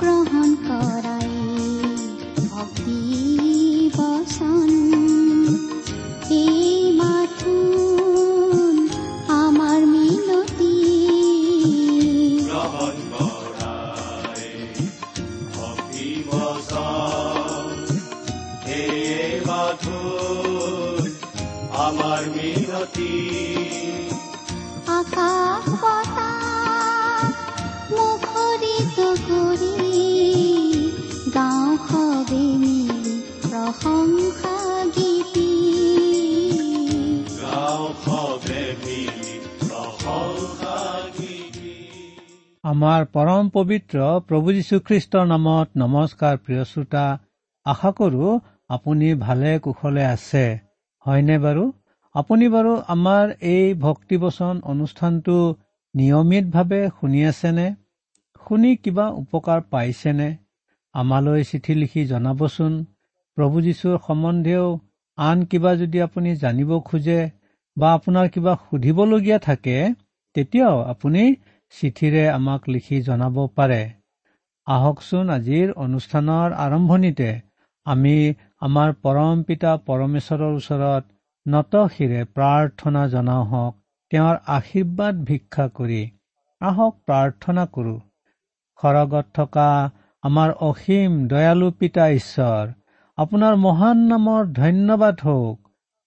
গ্ৰহণ কৰাই আমাৰ পৰম পবিত্ৰ প্ৰভু যীশুখ্ৰীষ্টৰ নামত নমস্কাৰ প্ৰিয় শ্ৰোতা আশা কৰো আপুনি ভালে কুশলে আছে। হয়নে বাৰু? আপুনি বাৰু আমাৰ এই ভক্তিবচন অনুষ্ঠানটো নিয়মিতভাৱে শুনি আছেনে? শুনি কিবা উপকাৰ পাইছেনে? আমালৈ চিঠি লিখি জনাবচোন। প্ৰভু যীশুৰ সম্বন্ধেও আন কিবা যদি আপুনি জানিব খোজে বা আপোনাৰ কিবা সুধিবলগীয়া থাকে তেতিয়াও আপুনি চিঠিৰে আমাক লিখি জনাব পাৰে। আহকচোন আজিৰ অনুষ্ঠানৰ আৰম্ভণিতে আমি আমাৰ পৰম পিতা পৰমেশ্বৰৰ ওচৰত নতশিৰে প্ৰাৰ্থনা জনাওঁ হওক তেওঁৰ আশীৰ্বাদ ভিক্ষা কৰি। আহক প্ৰাৰ্থনা কৰো। সৰগত থকা আমাৰ অসীম দয়ালু পিতা ঈশ্বৰ আপোনাৰ মহান নামৰ ধন্যবাদ হওক।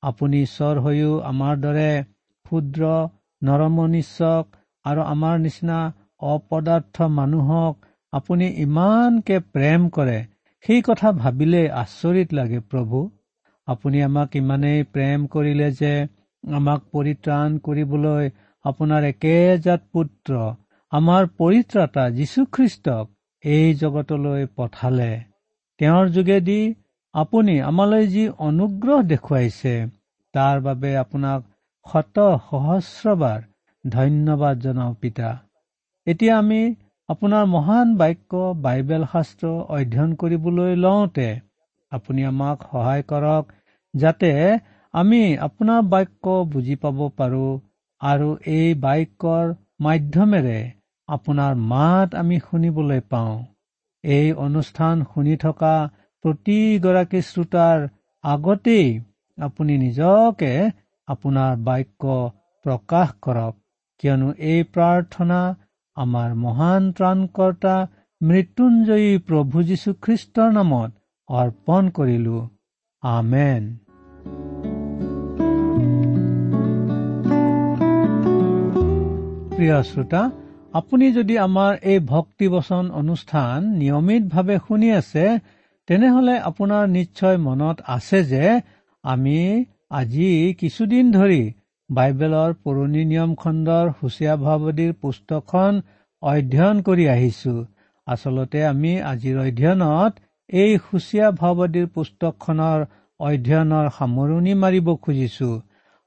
আপুনি ঈশ্বৰ হৈও আমাৰ দৰে ক্ষুদ্ৰ নৰমনিশ্বক আৰু আমাৰ নিচিনা অপদাৰ্থ মানুহক আপুনি ইমানকে প্ৰেম কৰে সেই কথা ভাবিলে আচৰিত লাগে প্ৰভু। আপুনি আমাক ইমানেই প্ৰেম কৰিলে যে আমাক পৰিত্ৰাণ কৰিবলৈ আপোনাৰ একেজাত পুত্ৰ আমাৰ পৰিত্ৰাতা যীশুখ্ৰীষ্টক এই জগতলৈ পঠালে। তেওঁৰ যোগেদি আপুনি আমালৈ যি অনুগ্ৰহ দেখুৱাইছে তাৰ বাবে আপোনাক শত সহস্ৰবাৰ ধন্যবাদ জনাওঁ পিতা। এতিয়া আমি আপোনাৰ মহান বাক্য বাইবেল শাস্ত্ৰ অধ্যয়ন কৰিবলৈ লওঁতে আপুনি আমাক সহায় কৰক যাতে আমি আপোনাৰ বাক্য বুজি পাব পাৰো আৰু এই বাক্যৰ মাধ্যমেৰে আপোনাৰ মাত আমি শুনিবলৈ পাওঁ। এই অনুষ্ঠান শুনি থকা প্ৰতিগৰাকী শ্ৰোতাৰ আগতেই আপুনি নিজকে আপোনাৰ বাক্য প্ৰকাশ কৰক। কিয়নো এই প্ৰাৰ্থনা আমাৰ মহান ত্ৰাণকৰ্তা মৃত্যুঞ্জয়ী প্ৰভু যীশুখ্ৰীষ্টৰ নামত অৰ্পণ কৰিলো। আমেন। প্ৰিয় শ্ৰোতা আপুনি যদি আমাৰ এই ভক্তিবচন অনুষ্ঠান নিয়মিতভাৱে শুনি আছে তেনেহলে আপোনাৰ নিশ্চয় মনত আছে যে আমি আজি কিছুদিন ধৰি বাইবেলৰ পুৰণি নিয়ম খণ্ডৰ হুচীয়া ভাৱদীৰ পুস্তকখন অধ্যয়ন কৰি আহিছো। আচলতে আমি আজিৰ অধ্যয়নত এই হুচীয়া ভাৱদীৰ পুস্তকখনৰ অধ্যয়নৰ সামৰণি মাৰিব খুজিছো।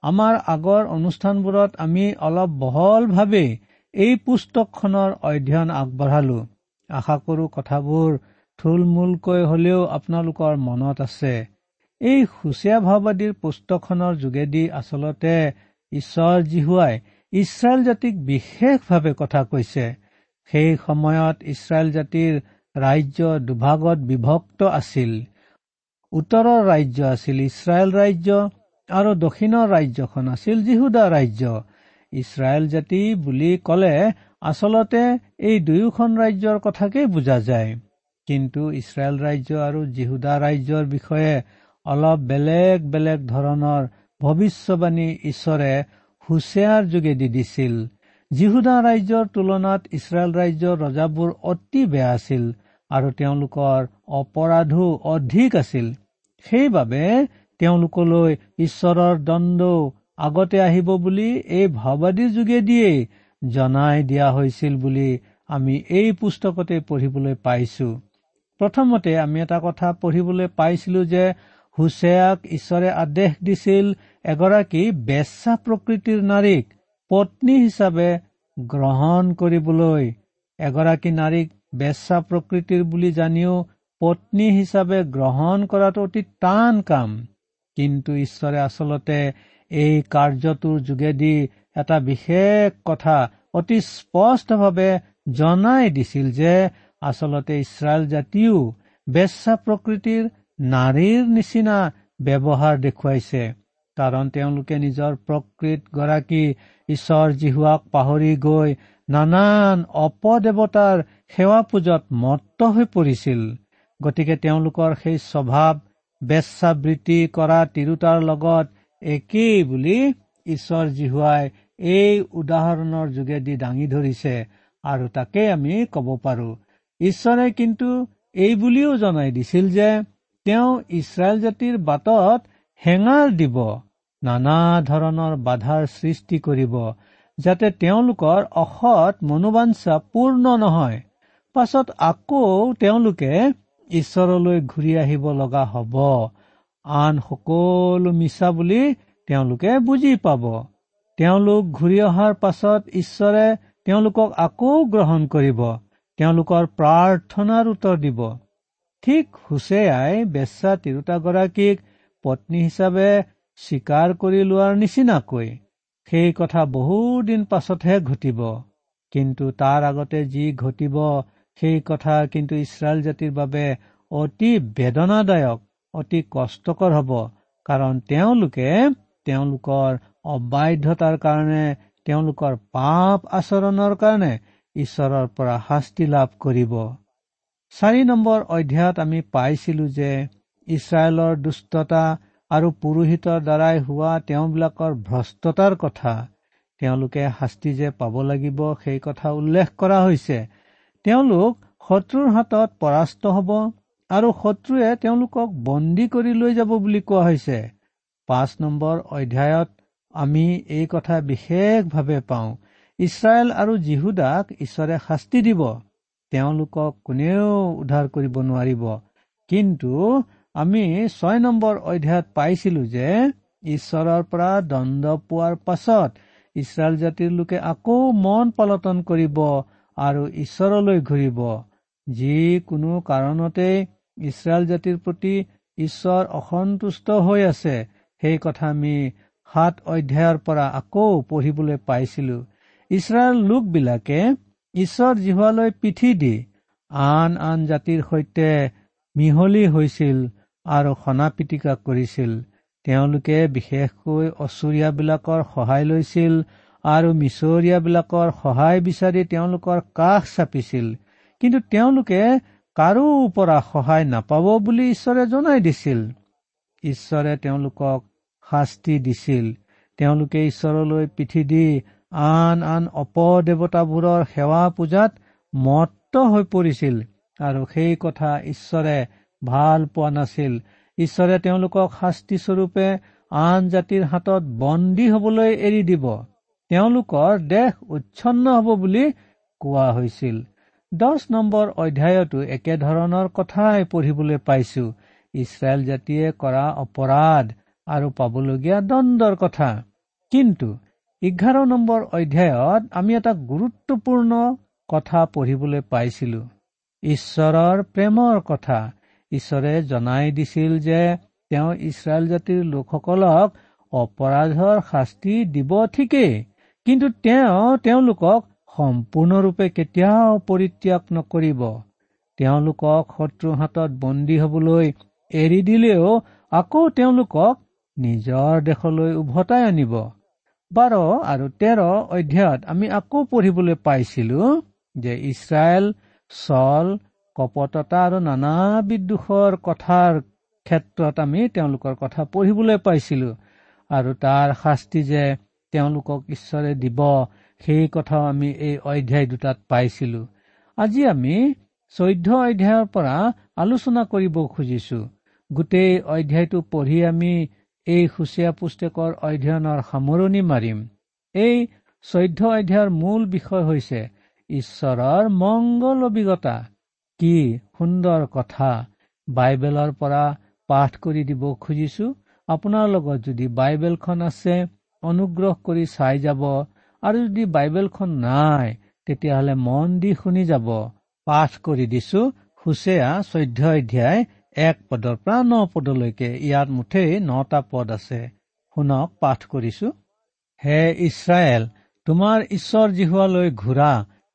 আমাৰ আগৰ অনুষ্ঠানবোৰত আমি অলপ বহলভাৱে এই পুস্তকখনৰ অধ্যয়ন আগবঢ়ালো। আশা কৰো কথাবোৰ থুলমূলকৈ হলেও আপোনালোকৰ মনত আছে। এই সুচীয়া ভাওবাদীৰ পুস্তকখনৰ যোগেদি আচলতে ঈশ্বৰ জীহুৱাই ইছৰাইল জাতিক বিশেষভাৱে কথা কৈছে। সেই সময়ত ইছৰাইল জাতিৰ ৰাজ্য দুভাগত বিভক্ত আছিল। উত্তৰৰ ৰাজ্য আছিল ইছৰাইল ৰাজ্য আৰু দক্ষিণৰ ৰাজ্যখন আছিল জিহুদা ৰাজ্য। ইছৰাইল জাতি বুলি কলে আচলতে এই দুয়োখন ৰাজ্যৰ কথাকেই বুজা যায়। কিন্তু ইছৰাইল ৰাজ্য আৰু জিহুদা ৰাজ্যৰ বিষয়ে অলপ বেলেগ বেলেগ ধৰণৰ ভৱিষ্যবাণী ঈশ্বৰে হুচেয়াৰ যোগেদি দিছিল। জিহুদা ৰাজ্যৰ তুলনাত ইছৰাইল ৰাজ্যৰ ৰজাবোৰ অতি বেয়া আছিল আৰু তেওঁলোকৰ অপৰাধো অধিক আছিল। সেইবাবে তেওঁলোকলৈ ঈশ্বৰৰ দণ্ডও আগতে আহিব বুলি এই ভাওবাদীৰ যোগেদিয়েই জনাই দিয়া হৈছিল বুলি আমি এই পুস্তকতে পঢ়িবলৈ পাইছো। প্ৰথমতে আমি এটা কথা পঢ়িবলৈ পাইছিলো যে হুছেয়াক ঈশ্বৰে আদেশ দিছিল এগৰাকী বেচা প্ৰকৃতিৰ নাৰীক পত্নী হিচাপে গ্ৰহণ কৰিবলৈ। এগৰাকী নাৰীক বেচা প্ৰকৃতিৰ বুলি জানিও পত্নী হিচাপে গ্ৰহণ কৰাটো অতি টান কাম। কিন্তু ঈশ্বৰে আচলতে এই কাৰ্যটোৰ যোগেদি এটা বিশেষ কথা অতি স্পষ্টভাৱে জনাই দিছিল যে আচলতে ইছৰাইল জাতিও বেচা প্ৰকৃতিৰ নাৰীৰ নিচিনা ব্যৱহাৰ দেখুৱাইছে। কাৰণ তেওঁলোকে নিজৰ প্ৰকৃত গৰাকী ঈশ্বৰ জিহুৱাক পাহৰি গৈ নানান অপদেৱতাৰ সেৱা পূজাত মত্ত হৈ পৰিছিল। গতিকে তেওঁলোকৰ সেই স্বভাৱ বেচাবৃত্তি কৰা তিৰোতাৰ লগত একেই বুলি ঈশ্বৰ জিহুৱাই এই উদাহৰণৰ যোগেদি দাঙি ধৰিছে। আৰু তাকে আমি কব পাৰো। ঈশ্বৰে কিন্তু এই বুলিও জনাই দিছিল যে তেওঁ ইছৰাইল জাতিৰ বাটত হেঙাৰ দিব নানা ধৰণৰ বাধাৰ সৃষ্টি কৰিব যাতে তেওঁলোকৰ অসৎ মনোবাঞ্ছা পূৰ্ণ নহয়। পাছত আকৌ তেওঁলোকে ঈশ্বৰলৈ ঘূৰি আহিব লগা হব। আন সকলো মিছা বুলি তেওঁলোকে বুজি পাব। তেওঁলোক ঘূৰি অহাৰ পাছত ঈশ্বৰে তেওঁলোকক আকৌ গ্ৰহণ কৰিব। তেওঁলোকৰ প্ৰাৰ্থনাৰ উত্তৰ দিব। ঠিক হুছেয়াই বেচা তিৰোতাগৰাকীক পত্নী হিচাপে স্বীকাৰ কৰি লোৱাৰ নিচিনাকৈ। সেই কথা বহুদিন পাছতহে ঘটিব। কিন্তু তাৰ আগতে যি ঘটিব সেই কথা কিন্তু ইছৰাইল জাতিৰ বাবে অতি বেদনাদায়ক অতি কষ্টকৰ হ'ব। কাৰণ তেওঁলোকে তেওঁলোকৰ অবাধ্যতাৰ কাৰণে তেওঁলোকৰ পাপ আচৰণৰ কাৰণে ঈশ্বৰৰ পৰা শাস্তি লাভ কৰিব। চাৰি নম্বৰ অধ্যায়ত আমি পাইছিলো যে ইছৰাইলৰ দুষ্টতা আৰু পুৰোহিতৰ দ্বাৰাই হোৱা তেওঁবিলাকৰ ভ্ৰষ্টতাৰ কথা। তেওঁলোকে শাস্তি যে পাব লাগিব সেই কথা উল্লেখ কৰা হৈছে। তেওঁলোক শত্ৰুৰ হাতত পৰাস্ত হব আৰু শত্ৰুৱে তেওঁলোকক বন্দী কৰি লৈ যাব বুলি কোৱা হৈছে। পাঁচ নম্বৰ অধ্যায়ত আমি এই কথা বিশেষভাৱে পাওঁ। ইছৰাইল আৰু জিহুদাক ঈশ্বৰে শাস্তি দিব। তেওঁলোকক কোনেও উদ্ধাৰ কৰিব নোৱাৰিব। কিন্তু আমি ছয় নম্বৰ অধ্যায়ত পাইছিলো যে ঈশ্বৰৰ পৰা দণ্ড পোৱাৰ পাছত ইছৰাইল জাতিৰ লোকে আকৌ মন পালটন কৰিব আৰু ঈশ্বৰলৈ ঘূৰিব। যিকোনো কাৰণতে ইছৰাইল জাতিৰ প্ৰতি ঈশ্বৰ অসন্তুষ্ট হৈ আছে সেই কথা আমি সাত অধ্যায়ৰ পৰা আকৌ পঢ়িবলৈ পাইছিলো। ইছৰাইল লোকবিলাকে ঈশ্বৰ জিহুৱালৈ পিঠি দি আন আন জাতিৰ সৈতে মিহলি হৈছিল আৰু সনা পিটিকা কৰিছিল। তেওঁলোকে বিশেষকৈ অচুৰীয়াবিলাকৰ সহায় লৈছিল আৰু মিছৰীয়াবিলাকৰ সহায় বিচাৰি তেওঁলোকৰ কাষ চাপিছিল। কিন্তু তেওঁলোকে কাৰো পৰা সহায় নাপাব বুলি ঈশ্বৰে জনাই দিছিল। ঈশ্বৰে তেওঁলোকক শাস্তি দিছিল। তেওঁলোকে ঈশ্বৰলৈ পিঠি দি আন আন অপদেৱতাবোৰৰ সেৱা পূজাত মত্ত হৈ পৰিছিল আৰু সেই কথা ঈশ্বৰে ভাল পোৱা নাছিল। ঈশ্বৰে তেওঁলোকক শাস্তিস্বৰূপে আন জাতিৰ হাতত বন্দী হবলৈ এৰি দিব। তেওঁলোকৰ দেশ উচ্ছন্ন হব বুলি কোৱা হৈছিল। দহ নম্বৰ অধ্যায়তো একেধৰণৰ কথাই পঢ়িবলৈ পাইছো। ইছৰাইল জাতিয়ে কৰা অপৰাধ আৰু পাবলগীয়া দণ্ডৰ কথা। কিন্তু এঘাৰ নম্বৰ অধ্যায়ত আমি এটা গুৰুত্বপূৰ্ণ কথা পঢ়িবলৈ পাইছিলো। ঈশ্বৰৰ প্ৰেমৰ কথা। ঈশ্বৰে জনাই দিছিল যে তেওঁ ইছৰাইল জাতিৰ লোকসকলক অপৰাধৰ শাস্তি দিব ঠিকেই কিন্তু তেওঁ তেওঁলোকক সম্পূৰ্ণৰূপে কেতিয়াও পৰিত্যাগ নকৰিব। তেওঁলোকক শত্ৰুৰ হাতত বন্দী হবলৈ এৰি দিলেও আকৌ তেওঁলোকক নিজৰ দেশলৈ উভতাই আনিব। বাৰ আৰু তেৰ অধ্যায়ত আমি আকৌ পঢ়িবলৈ পাইছিলো যে ইছৰাইল চল কপটতা আৰু নানা বিদ্ৰোষৰ কথাৰ ক্ষেত্ৰত আমি তেওঁলোকৰ কথা পঢ়িবলৈ পাইছিলো। আৰু তাৰ শাস্তি যে তেওঁলোকক ঈশ্বৰে দিব সেই কথাও আমি এই অধ্যায় দুটাত পাইছিলো। আজি আমি চৈধ্য অধ্যায়ৰ পৰা আলোচনা কৰিব খুজিছো। গোটেই অধ্যায়টো পঢ়ি আমি এই সুচীয়া পুস্তকৰ অধ্যয়নৰ সামৰণি মাৰিম। এই চৈধ্য অধ্যায়ৰ মূল বিষয় হৈছে ঈশ্বৰৰ মংগল অভিজ্ঞতা। কি সুন্দৰ কথা। বাইবেলৰ পৰা পাঠ কৰি দিব খুজিছো। আপোনাৰ লগত যদি বাইবেলখন আছে অনুগ্ৰহ কৰি চাই যাব। আৰু যদি বাইবেলখন নাই তেতিয়াহ'লে মন দি শুনি যাব। পাঠ কৰি দিছো। হুচেয়া চৈধ্য অধ্যায় এক পদৰ পৰা ন পদলৈকে ইয়াত মুঠেই নটা পদ আছে। শুনক পাঠ কৰিছো। হে ইছৰাইল তোমাৰ ঈশ্বৰ জিহুৱালৈ ঘূৰা।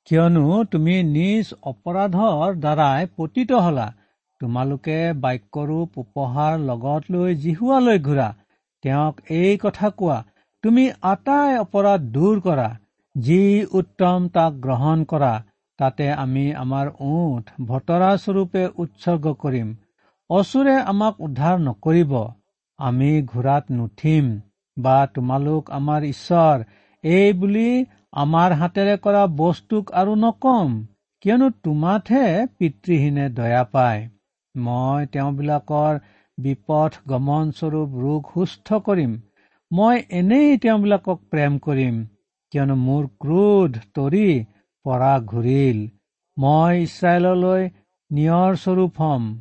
কিয়নো তুমি নিজ অপৰাধৰ দ্বাৰাই পতিত হলা। তোমালোকে বাক্যৰূপ উপহাৰ লগত লৈ জিহুৱালৈ ঘূৰা। তেওঁক এই কথা কোৱা তুমি আটাই অপৰাধ দূৰ কৰা। যি উত্তম তাক গ্ৰহণ কৰা তাতে আমি আমাৰ ওঠ ভতৰা স্বৰূপে উৎসৰ্গ কৰিম। অচুৰে আমাক উদ্ধাৰ নকৰিব। আমি ঘোঁৰাত নুঠিম বা তোমালোক আমাৰ ঈশ্বৰ এই বুলি আমাৰ হাতেৰে কৰা বস্তুক আৰু নকম কিয়নো তোমাতহে পিতৃহীনে দয়া পায়। মই তেওঁবিলাকৰ বিপথ গমন স্বৰূপ ৰোগ সুস্থ কৰিম। মই এনেই তেওঁবিলাকক প্ৰেম কৰিম কিয়নো মোৰ ক্ৰোধ তৰি পৰা ঘূৰিল। মই ইছৰাইললৈ নিয়ৰ স্বৰূপ হম।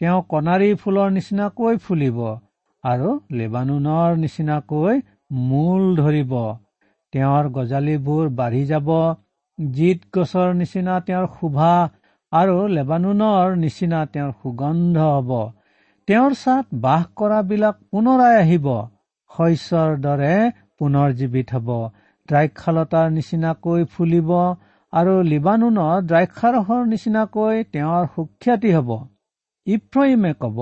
তেওঁ কণাৰী ফুলৰ নিচিনাকৈ ফুলিব আৰু লেবানুনৰ নিচিনাকৈ মূল ধৰিব। তেওঁৰ গজালিবোৰ বাঢ়ি যাব। জিত গছৰ নিচিনা তেওঁৰ শোভা আৰু লেবানুনৰ নিচিনা তেওঁৰ সুগন্ধ হব। তেওঁৰ ছাট বাস কৰাবিলাক পুনৰাই আহিব। শস্যৰ দৰে পুনৰ জীৱিত হব। দ্ৰাক্ষালতাৰ নিচিনাকৈ ফুলিব আৰু লিবানুনৰ দ্ৰাক্ষাৰসৰ নিচিনাকৈ তেওঁৰ সুখ্যাতি হব। ইফ্ৰইমে কব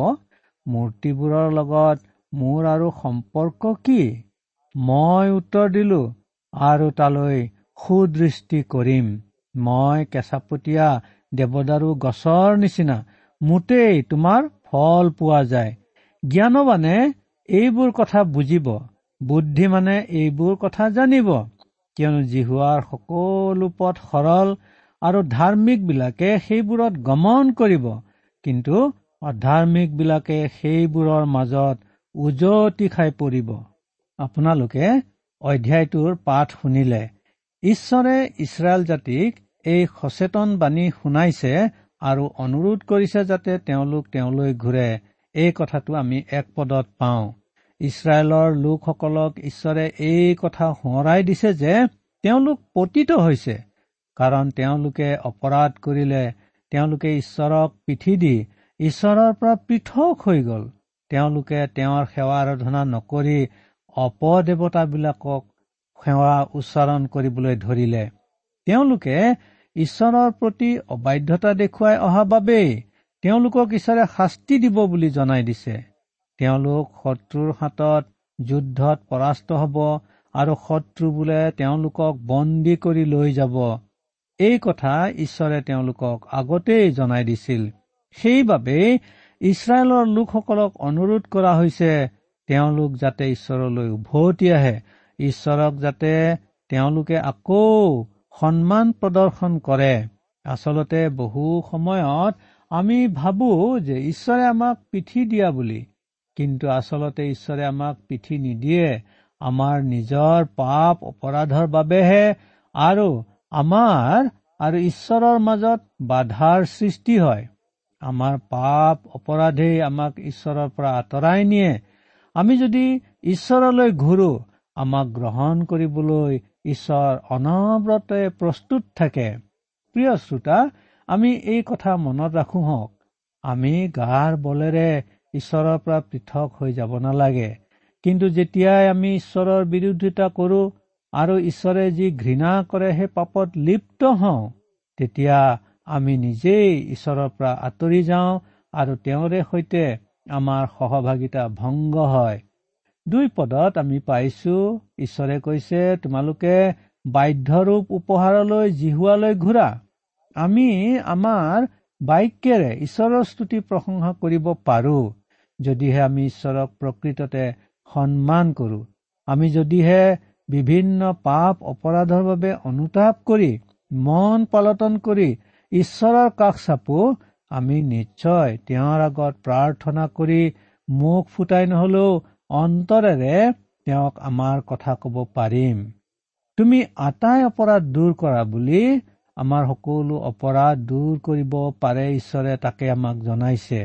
মূৰ্তিবোৰৰ লগত মোৰ আৰু সম্পৰ্ক কি? মই উত্তৰ দিলো আৰু তালৈ সুদৃষ্টি কৰিম। মই কেঁচাপতীয়া দেৱদাৰু গছৰ নিচিনা মোটেই তোমাৰ ফল পোৱা যায়। জ্ঞানবানে এইবোৰ কথা বুজিব বুদ্ধিমানে এইবোৰ কথা জানিব। কিয়নো জিহুৱাৰ সকলো পথ সৰল আৰু ধাৰ্মিকবিলাকে সেইবোৰত গমন কৰিব। কিন্তু অধাৰ্মিকবিলাকে সেইবোৰৰ মাজত উজতি খাই পৰিব। আপোনালোকে অধ্যায়টোৰ পাঠ শুনিলে। ঈশ্বৰে ইছৰাইল জাতিক এই সচেতন বাণী শুনাইছে আৰু অনুৰোধ কৰিছে যাতে তেওঁলোক তেওঁলৈ ঘূৰে। এই কথাটো আমি এক পদত পাওঁ। ইছৰাইলৰ লোকসকলক ঈশ্বৰে এই কথা সোঁৱৰাই দিছে যে তেওঁলোক পতিত হৈছে। কাৰণ তেওঁলোকে অপৰাধ কৰিলে তেওঁলোকে ঈশ্বৰক পিঠি দি ঈশ্বৰৰ পৰা পৃথক হৈ গ'ল। তেওঁলোকে তেওঁৰ সেৱা আৰাধনা নকৰি অপদেৱতাবিলাকক সেৱা উচ্চাৰণ কৰিবলৈ ধৰিলে। তেওঁলোকে ঈশ্বৰৰ প্ৰতি অবাধ্যতা দেখুৱাই অহা বাবেই তেওঁলোকক ঈশ্বৰে শাস্তি দিব বুলি জনাই দিছে। তেওঁলোক শত্ৰুৰ হাতত যুদ্ধত পৰাস্ত হব আৰু শত্ৰু বোলে তেওঁলোকক বন্দী কৰি লৈ যাব। এই কথা ঈশ্বৰে তেওঁলোকক আগতেই জনাই দিছিল। সেইবাবেই ইছৰাইলৰ লোকসকলক অনুৰোধ কৰা হৈছে তেওঁলোক যাতে ঈশ্বৰলৈ উভতি আহে। ঈশ্বৰক যাতে তেওঁলোকে আকৌ সন্মান প্ৰদৰ্শন কৰে। আচলতে বহু সময়ত আমি ভাবো যে ঈশ্বৰে আমাক পিঠি দিয়া বুলি কিন্তু আচলতে ঈশ্বৰে আমাক পিঠি নিদিয়ে। আমাৰ নিজৰ পাপ অপৰাধৰ বাবেহে আৰু আমাৰ আৰু ঈশ্বৰৰ মাজত বাধাৰ সৃষ্টি হয়। আমাৰ পাপ অপৰাধেই আমাক ঈশ্বৰৰ পৰা আঁতৰাই নিয়ে। আমি যদি ঈশ্বৰলৈ ঘূৰো আমাক গ্ৰহণ কৰিবলৈ ঈশ্বৰ অনবৰতে প্ৰস্তুত থাকে। প্ৰিয় শ্ৰোতা আমি এই কথা মনত ৰাখো হওক। আমি গাৰ বলেৰে ঈশ্বৰৰ পৰা পৃথক হৈ যাব নালাগে। কিন্তু যেতিয়াই আমি ঈশ্বৰৰ বিৰোধিতা কৰো আৰু ঈশ্বৰে যি ঘৃণা কৰে সেই পাপত লিপ্ত হওঁ তেতিয়া আমি নিজেই ঈশ্বৰৰ পৰা আঁতৰি যাওঁ আৰু তেওঁৰে সৈতে আমাৰ সহভাগিতা ভংগ হয়। দুই পদত আমি পাইছো ঈশ্বৰে কৈছে তোমালোকে বাধ্যৰূপ উপহাৰলৈ জিহুৱালৈ ঘূৰা। আমি আমাৰ বাক্যেৰে ঈশ্বৰৰ স্তুতি প্ৰশংসা কৰিব পাৰো যদিহে আমি ঈশ্বৰক প্ৰকৃততে সন্মান কৰো। আমি যদিহে বিভিন্ন পাপ অপৰাধৰ বাবে অনুতাপ কৰি মন পালটন কৰি ঈশ্বৰৰ কাষ চাপো আমি নিশ্চয় তেওঁৰ আগত প্ৰাৰ্থনা কৰি মুখ ফুটাই নহলেও অন্তৰেৰে তেওঁক আমাৰ কথা কব পাৰিম। তুমি আটাই অপৰাধ দূৰ কৰা বুলি আমাৰ সকলো অপৰাধ দূৰ কৰিব পাৰে ঈশ্বৰে তাকে আমাক জনাইছে।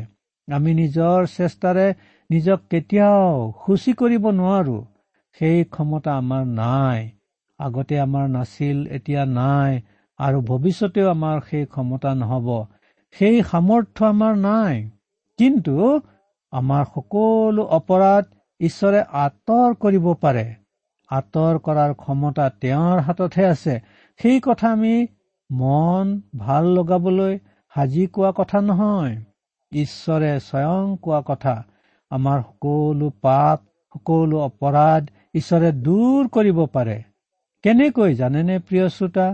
আমি নিজৰ চেষ্টাৰে নিজক কেতিয়াও সূচী কৰিব নোৱাৰো। সেই ক্ষমতা আমাৰ নাই আগতে আমাৰ নাছিল এতিয়া নাই আৰু ভৱিষ্যতেও আমাৰ সেই ক্ষমতা নহব। সেই সামৰ্থ্য আমাৰ নাই। কিন্তু আমাৰ সকলো অপৰাধ ঈশ্বৰে আঁতৰ কৰিব পাৰে। আঁতৰ কৰাৰ ক্ষমতা তেওঁৰ হাততহে আছে। সেই কথা আমি মন ভাল লগাবলৈ সাজি কোৱা কথা নহয়। ঈশ্বৰে স্বয়ং কোৱা কথা। আমাৰ সকলো পাপ সকলো অপৰাধ ঈশ্বৰে দূৰ কৰিব পাৰে। কেনেকৈ জানেনে প্ৰিয় শ্ৰোতা?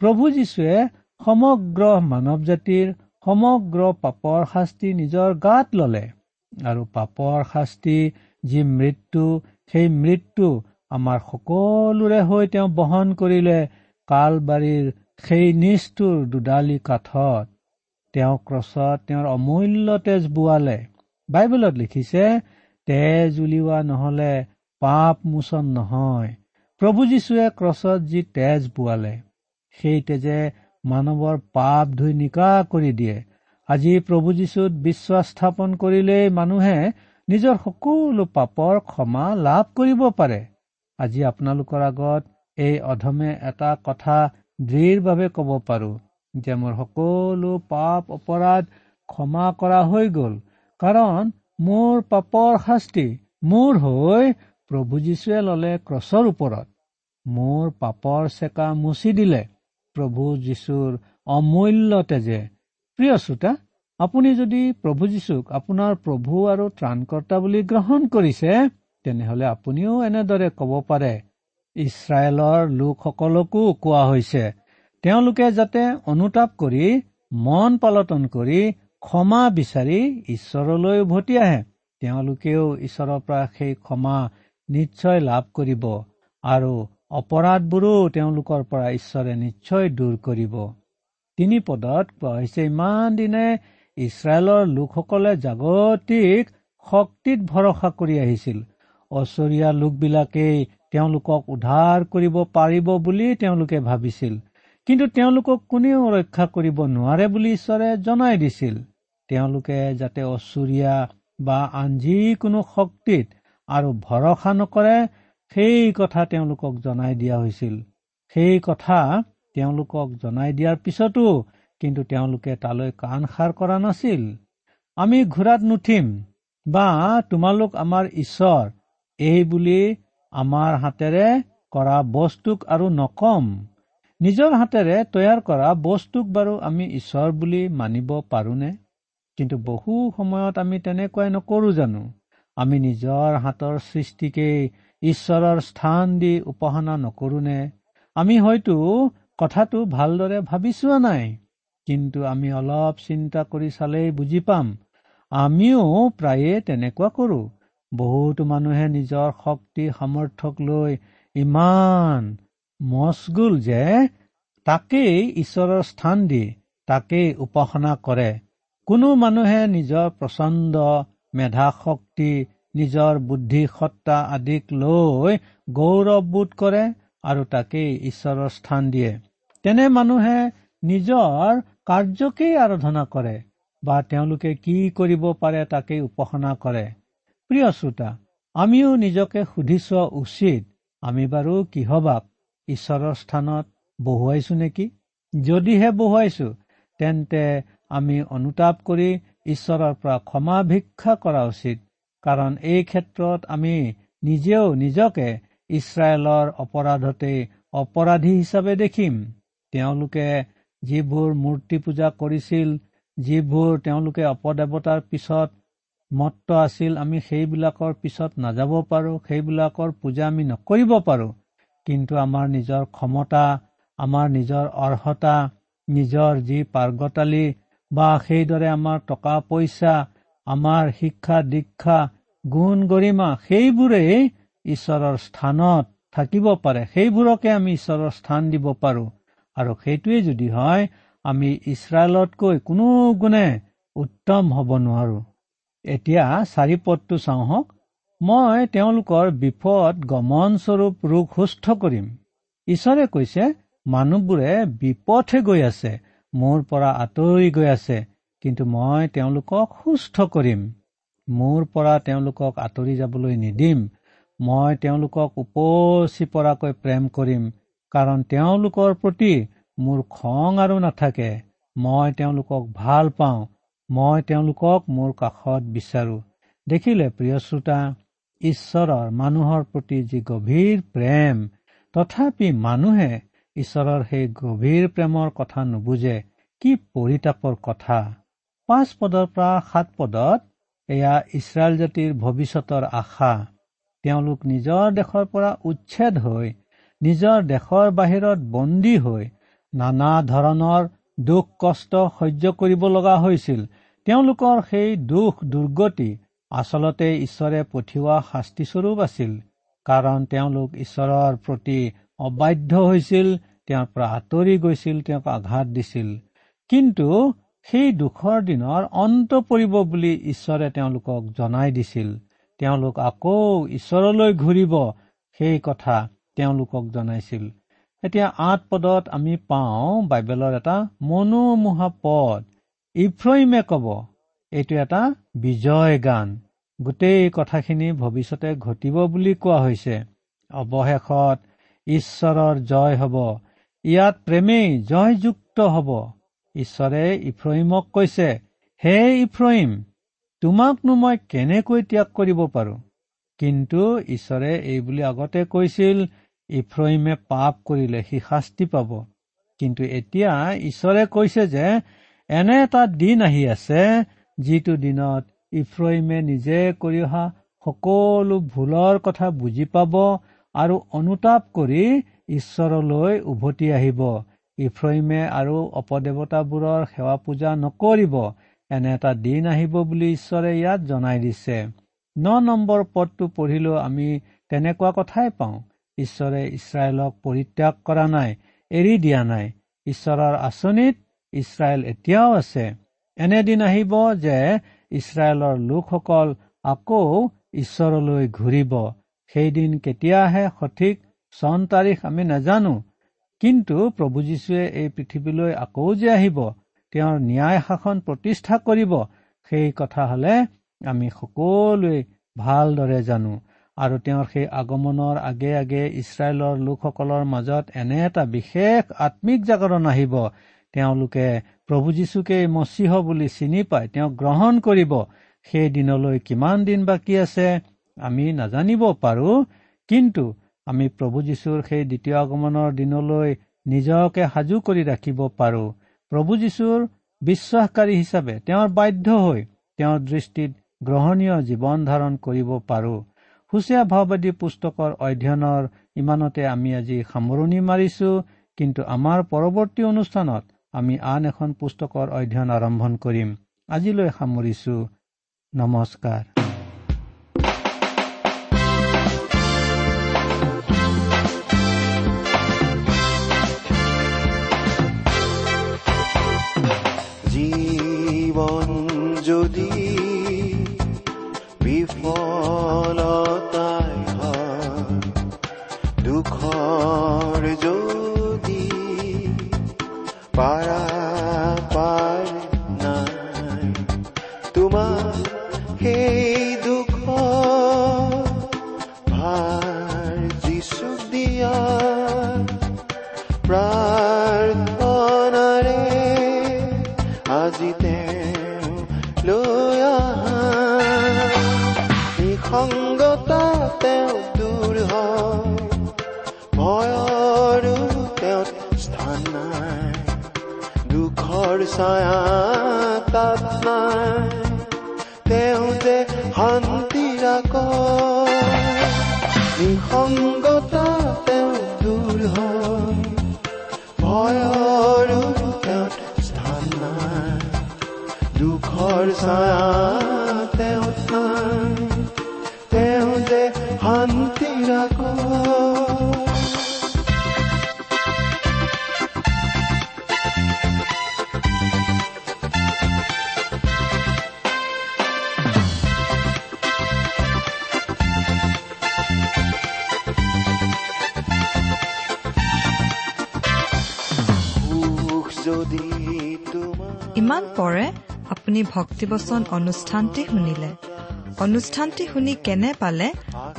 প্ৰভু যীশুৱে সমগ্ৰ মানৱ জাতিৰ সমগ্ৰ পাপৰ শাস্তি নিজৰ গাত ললে আৰু পাপৰ শাস্তি যি মৃত্যু সেই মৃত্যু আমাৰ সকলোৰে হৈ তেওঁ বহন কৰিলে কালবাৰীৰ সেই নিষ্ঠুৰ দুডালি কাঠত। তেওঁ ক্ৰছত তেওঁৰ অমূল্য তেজ বোৱালে। বাইবেলত লিখিছে তেজ উলিওৱা নহলে পাপ মোচন নহয়। প্ৰভু যীশুৱে ক্ৰছত যি তেজ বোৱালে সেই তেজে মানৱৰ পাপ ধুই নিকা কৰি দিয়ে। আজি প্ৰভু যীশুত বিশ্বাস স্থাপন কৰিলেই মানুহে নিজৰ সকলো পাপৰ ক্ষমা লাভ কৰিব পাৰে। আজি আপোনালোকৰ আগত এই অধমে এটা কথা দৃঢ়ভাৱে কব পাৰো যে মোৰ সকলো পাপ অপৰাধ ক্ষমা কৰা হৈ গল। কাৰণ মোৰ পাপৰ শাস্তি মোৰ হৈ প্ৰভু যীশুৱে ললে ক্ৰছৰ ওপৰত। মোৰ পাপৰ চেকা মুচি দিলে। প্ৰভু যীশুৰ অমূল্য তেজে প্ৰিয় শ্ৰোতা আপুনি যদি প্ৰভু যীশুক আপোনাৰ প্ৰভু আৰু ত্ৰাণকৰ্তা বুলি গ্ৰহণ কৰিছে তেনেহলে আপুনিও এনেদৰে কব পাৰে ইছৰাইলৰ লোকসকলকো কোৱা হৈছে। তেওঁলোকে যাতে অনুতাপ কৰি মন পালটন কৰি ক্ষমা বিচাৰি ঈশ্বৰলৈ উভতি আহে। তেওঁলোকেও ঈশ্বৰৰ পৰা সেই ক্ষমা নিশ্চয় লাভ কৰিব আৰু অপৰাধবোৰো তেওঁলোকৰ পৰা ঈশ্বৰে নিশ্চয় দূৰ কৰিব। তিনি পদত কোৱা হৈছে ইমান দিনে ইছৰাইলৰ লোকসকলে জাগতিক শক্তিত ভৰসা কৰি আহিছিল। অচৰীয়া লোকবিলাকেই তেওঁলোকক উদ্ধাৰ কৰিব পাৰিব বুলি তেওঁলোকে ভাবিছিল। কিন্তু তেওঁলোকক কোনেও ৰক্ষা কৰিব নোৱাৰে বুলি ঈশ্বৰে জনাই দিছিল। তেওঁলোকে যাতে অচুৰীয়া বা আন যিকোনো শক্তিত আৰু ভৰসা নকৰে সেই কথা তেওঁলোকক জনাই দিয়া হৈছিল। সেই কথা তেওঁলোকক জনাই দিয়াৰ পিছতো কিন্তু তেওঁলোকে তালৈ কাণ সাৰ কৰা নাছিল। আমি ঘোঁৰাত নুঠিম বা তোমালোক আমাৰ ঈশ্বৰ এই বুলি আমাৰ হাতেৰে কৰা বস্তুক আৰু নকম। নিজৰ হাতেৰে তৈয়াৰ কৰা বস্তুক বাৰু আমি ঈশ্বৰ বুলি মানিব পাৰোনে? কিন্তু বহু সময়ত আমি তেনেকুৱাই নকৰো জানো। আমি নিজৰ হাতৰ সৃষ্টিকেই ঈশ্বৰৰ স্থান দি উপাসনা নকৰোনে? আমি হয়তো কথাটো ভালদৰে ভাবি চোৱা নাই কিন্তু আমি অলপ চিন্তা কৰি চালেই বুজি পাম। আমিও প্ৰায়ে তেনেকুৱা কৰো। বহুতো মানুহে নিজৰ শক্তি সামৰ্থক লৈ ইমান মচগুল যে তাকেই ঈশ্বৰৰ স্থান দি তাকেই উপাসনা কৰে। কোনো মানুহে নিজৰ প্ৰচণ্ড মেধা শক্তি নিজৰ বুদ্ধি সত্তা আদিক লৈ গৌৰৱবোধ কৰে আৰু তাকেই ঈশ্বৰৰ স্থান দিয়ে। তেনে মানুহে নিজৰ কাৰ্যকেই আৰাধনা কৰে বা তেওঁলোকে কি কৰিব পাৰে তাকেই উপাসনা কৰে। প্ৰিয় শ্ৰোতা আমিও নিজকে সুধি চোৱা উচিত আমি বাৰু কিহবাক ঈশ্বৰৰ স্থানত বহুৱাইছো নেকি? যদিহে বহুৱাইছো তেন্তে আমি অনুতাপ কৰি ঈশ্বৰৰ পৰা ক্ষমা ভিক্ষা কৰা উচিত কাৰণ এই ক্ষেত্ৰত আমি নিজেও নিজকে ইছৰাইলৰ অপৰাধতেই অপৰাধী হিচাপে দেখিম। তেওঁলোকে যিবোৰ মূৰ্তি পূজা কৰিছিল যিবোৰ তেওঁলোকে অপদেৱতাৰ পিছত মত্ত আছিল আমি সেইবিলাকৰ পিছত নাযাব পাৰোঁ সেইবিলাকৰ পূজা আমি নকৰিব পাৰোঁ। কিন্তু আমাৰ নিজৰ ক্ষমতা আমাৰ নিজৰ অৰ্হতা নিজৰ যি পাৰ্গতালী বা সেইদৰে আমাৰ টকা পইচা আমাৰ শিক্ষা দীক্ষা গুণ গৰিমা সেইবোৰেই ঈশ্বৰৰ স্থানত থাকিব পাৰে। সেইবোৰকে আমি ঈশ্বৰৰ স্থান দিব পাৰোঁ। আৰু সেইটোৱে যদি হয় আমি ইছৰাইলতকৈ কোনো গুণে উত্তম হ'ব নোৱাৰো। এতিয়া চাৰি পদটো চাওঁ হওক মই তেওঁলোকৰ বিপদ গমনস্বৰূপ ৰোগ সুস্থ কৰিম। ঈশ্বৰে কৈছে মানুহবোৰে বিপথে গৈ আছে। মোৰ পৰা আঁতৰি গৈ আছে কিন্তু মই তেওঁলোকক সুস্থ কৰিম। মোৰ পৰা তেওঁলোকক আঁতৰি যাবলৈ নিদিম। মই তেওঁলোকক উপচি পৰাকৈ প্ৰেম কৰিম কাৰণ তেওঁলোকৰ প্ৰতি মোৰ খং আৰু নাথাকে। মই তেওঁলোকক ভাল পাওঁ। মই তেওঁলোকক মোৰ কাষত বিচাৰো। দেখিলে প্ৰিয় শ্ৰোতা ঈশ্বৰৰ মানুহৰ প্ৰতি যি গভীৰ প্ৰেম তথাপি মানুহে ঈশ্বৰৰ সেই গভীৰ প্ৰেমৰ কথা নুবুজে কি পৰিতাপৰ কথা? পাঁচ পদৰ পৰা সাত পদত এয়া ইছৰাইল জাতিৰ ভৱিষ্যতৰ আশা। তেওঁলোক নিজৰ দেশৰ পৰা উচ্ছেদ হৈ নিজৰ দেশৰ বাহিৰত বন্দী হৈ নানা ধৰণৰ দুখ কষ্ট সহ্য কৰিব লগা হৈছিল। তেওঁলোকৰ সেই দুখ দুৰ্গতি আচলতে ঈশ্বৰে পঠিওৱা শাস্তিস্বৰূপ আছিল কাৰণ তেওঁলোক ঈশ্বৰৰ প্ৰতি অবাধ্য হৈছিল তেওঁৰ পৰা আঁতৰি গৈছিল তেওঁক আঘাত দিছিল। কিন্তু সেই দুখৰ দিনৰ অন্ত পৰিব বুলি ঈশ্বৰে তেওঁলোকক জনাই দিছিল। তেওঁলোক আকৌ ঈশ্বৰলৈ ঘূৰিব সেই কথা তেওঁলোকক জনাইছিল। এতিয়া আঠ পদত আমি পাওঁ বাইবেলৰ এটা মনোমোহা পদ। ইফ্ৰইমে কব এইটো এটা বিজয় গান। গোটেই কথাখিনি ভৱিষ্যতে ঘটিব বুলি কোৱা হৈছে। অৱশেষত ঈশ্বৰৰ জয় হব। ইয়াত প্ৰেমেই জয়যুক্ত হব। ঈশ্বৰে ইফ্ৰহিমক কৈছে হে ইফ্ৰহিম তোমাকনো মই কেনেকৈ ত্যাগ কৰিব পাৰো? কিন্তু ঈশ্বৰে এইবুলি আগতে কৈছিল ইফ্ৰহিমে পাপ কৰিলে সি শাস্তি পাব। কিন্তু এতিয়া ঈশ্বৰে কৈছে যে এনে এটা দিন আহি আছে যিটো দিনত ইফ্ৰহিমে নিজে কৰি অহা সকলো ভুলৰ কথা বুজি পাব আৰু অনুতাপ কৰি ঈশ্বৰলৈ উভতি আহিব। ইফ্ৰহিমে আৰু অপদেৱতাবোৰৰ সেৱা পূজা নকৰিব। এনে এটা দিন আহিব বুলি ঈশ্বৰে ইয়াত জনাই দিছে। ন নম্বৰ পদটো পঢ়িলেও আমি তেনেকুৱা কথাই পাওঁ। ঈশ্বৰে ইছৰাইলক পৰিত্যাগ কৰা নাই এৰি দিয়া নাই। ঈশ্বৰৰ আঁচনিত ইছৰাইল এতিয়াও আছে। এনেদিন আহিব যে ইছৰাইলৰ লোকসকল আকৌ ঈশ্বৰলৈ ঘূৰিব। সেইদিন কেতিয়া আহে সঠিক চন তাৰিখ আমি নাজানো। কিন্তু প্ৰভু যীশুৱে এই পৃথিৱীলৈ আকৌ যে আহিব তেওঁৰ ন্যায় শাসন প্ৰতিষ্ঠা কৰিব সেই কথা হলে আমি সকলোৱে ভালদৰে জানো। আৰু তেওঁৰ সেই আগমনৰ আগে আগে ইছৰাইলৰ লোকসকলৰ মাজত এনে এটা বিশেষ আত্মিক জাগৰণ আহিব। তেওঁলোকে প্ৰভু যীশুকেই মচিহ বুলি চিনি পাই তেওঁক গ্ৰহণ কৰিব। সেই দিনলৈ কিমান দিন বাকী আছে? আমি নাজানিব পাৰো কিন্তু আমি প্ৰভু যীশুৰ সেই দ্বিতীয় আগমনৰ দিনলৈ নিজকে সাজু কৰি ৰাখিব পাৰো। প্ৰভু যীশুৰ বিশ্বাসকাৰী হিচাপে তেওঁৰ বাধ্য হৈ তেওঁৰ দৃষ্টিত গ্ৰহণীয় জীৱন ধাৰণ কৰিব পাৰো। সুচীয়া ভাওবাদী পুস্তকৰ অধ্যয়নৰ ইমানতে আমি আজি সামৰণি মাৰিছো কিন্তু আমাৰ পৰৱৰ্তী অনুষ্ঠানত আমি আন এখন পুস্তকৰ অধ্যয়ন আৰম্ভ কৰিম। আজিলৈ সামৰিছো। নমস্কাৰ। দুখৰ যদি পাৰা পাৰ তেওঁ যে শান্তি ৰাক সুখ যদি তোমাৰ ইমান পৰে আপুনি ভক্তিবচন অনুষ্ঠানটি শুনিলে। অনুষ্ঠানটি শুনি কেনে পালে?